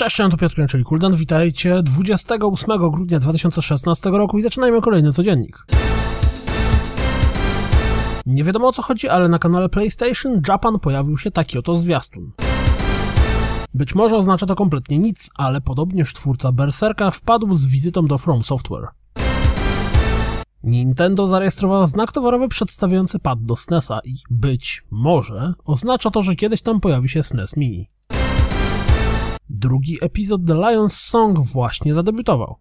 Cześć, to Piotr czyli Kuldan, witajcie 28 grudnia 2016 roku i zaczynajmy kolejny codziennik. Nie wiadomo o co chodzi, ale na kanale PlayStation Japan pojawił się taki oto zwiastun. Być może oznacza to kompletnie nic, ale podobnież twórca Berserka wpadł z wizytą do From Software. Nintendo zarejestrowało znak towarowy przedstawiający pad do SNESa i być może oznacza to, że kiedyś tam pojawi się SNES Mini. Drugi epizod The Lion's Song właśnie zadebiutował.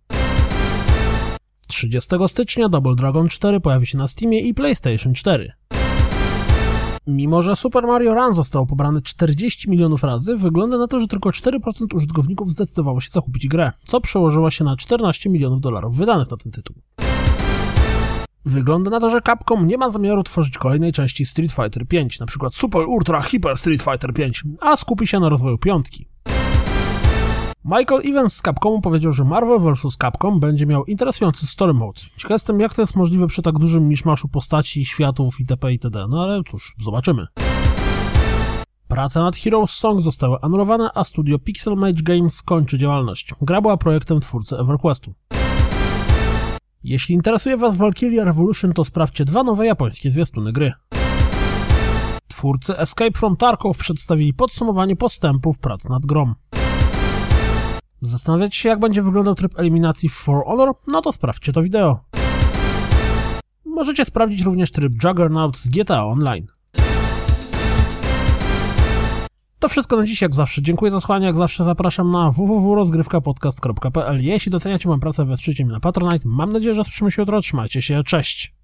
30 stycznia Double Dragon 4 pojawi się na Steamie i PlayStation 4. Mimo, że Super Mario Run został pobrany 40 milionów razy, wygląda na to, że tylko 4% użytkowników zdecydowało się zakupić grę, co przełożyło się na 14 milionów dolarów wydanych na ten tytuł. Wygląda na to, że Capcom nie ma zamiaru tworzyć kolejnej części Street Fighter V, np. Super Ultra Hyper Street Fighter V, a skupi się na rozwoju piątki. Michael Evans z Capcomu powiedział, że Marvel vs. Capcom będzie miał interesujący story mode. Ciekaw jestem, jak to jest możliwe przy tak dużym miszmaszu postaci, światów itp. itd. No ale cóż, zobaczymy. Prace nad Heroes Song zostały anulowane, a studio Pixel Mage Games kończy działalność. Gra była projektem twórcy EverQuestu. Jeśli interesuje Was Valkyria Revolution, to sprawdźcie dwa nowe japońskie zwiastuny gry. Twórcy Escape from Tarkov przedstawili podsumowanie postępów prac nad grą. Zastanawiacie się, jak będzie wyglądał tryb eliminacji For Honor? No to sprawdźcie to wideo. Możecie sprawdzić również tryb Juggernaut z GTA Online. To wszystko na dziś, jak zawsze. Dziękuję za słuchanie, jak zawsze zapraszam na www.rozgrywkapodcast.pl Jeśli doceniacie moją pracę, wesprzyjcie mnie na Patronite. Mam nadzieję, że słyszymy się jutro. Trzymajcie się, cześć!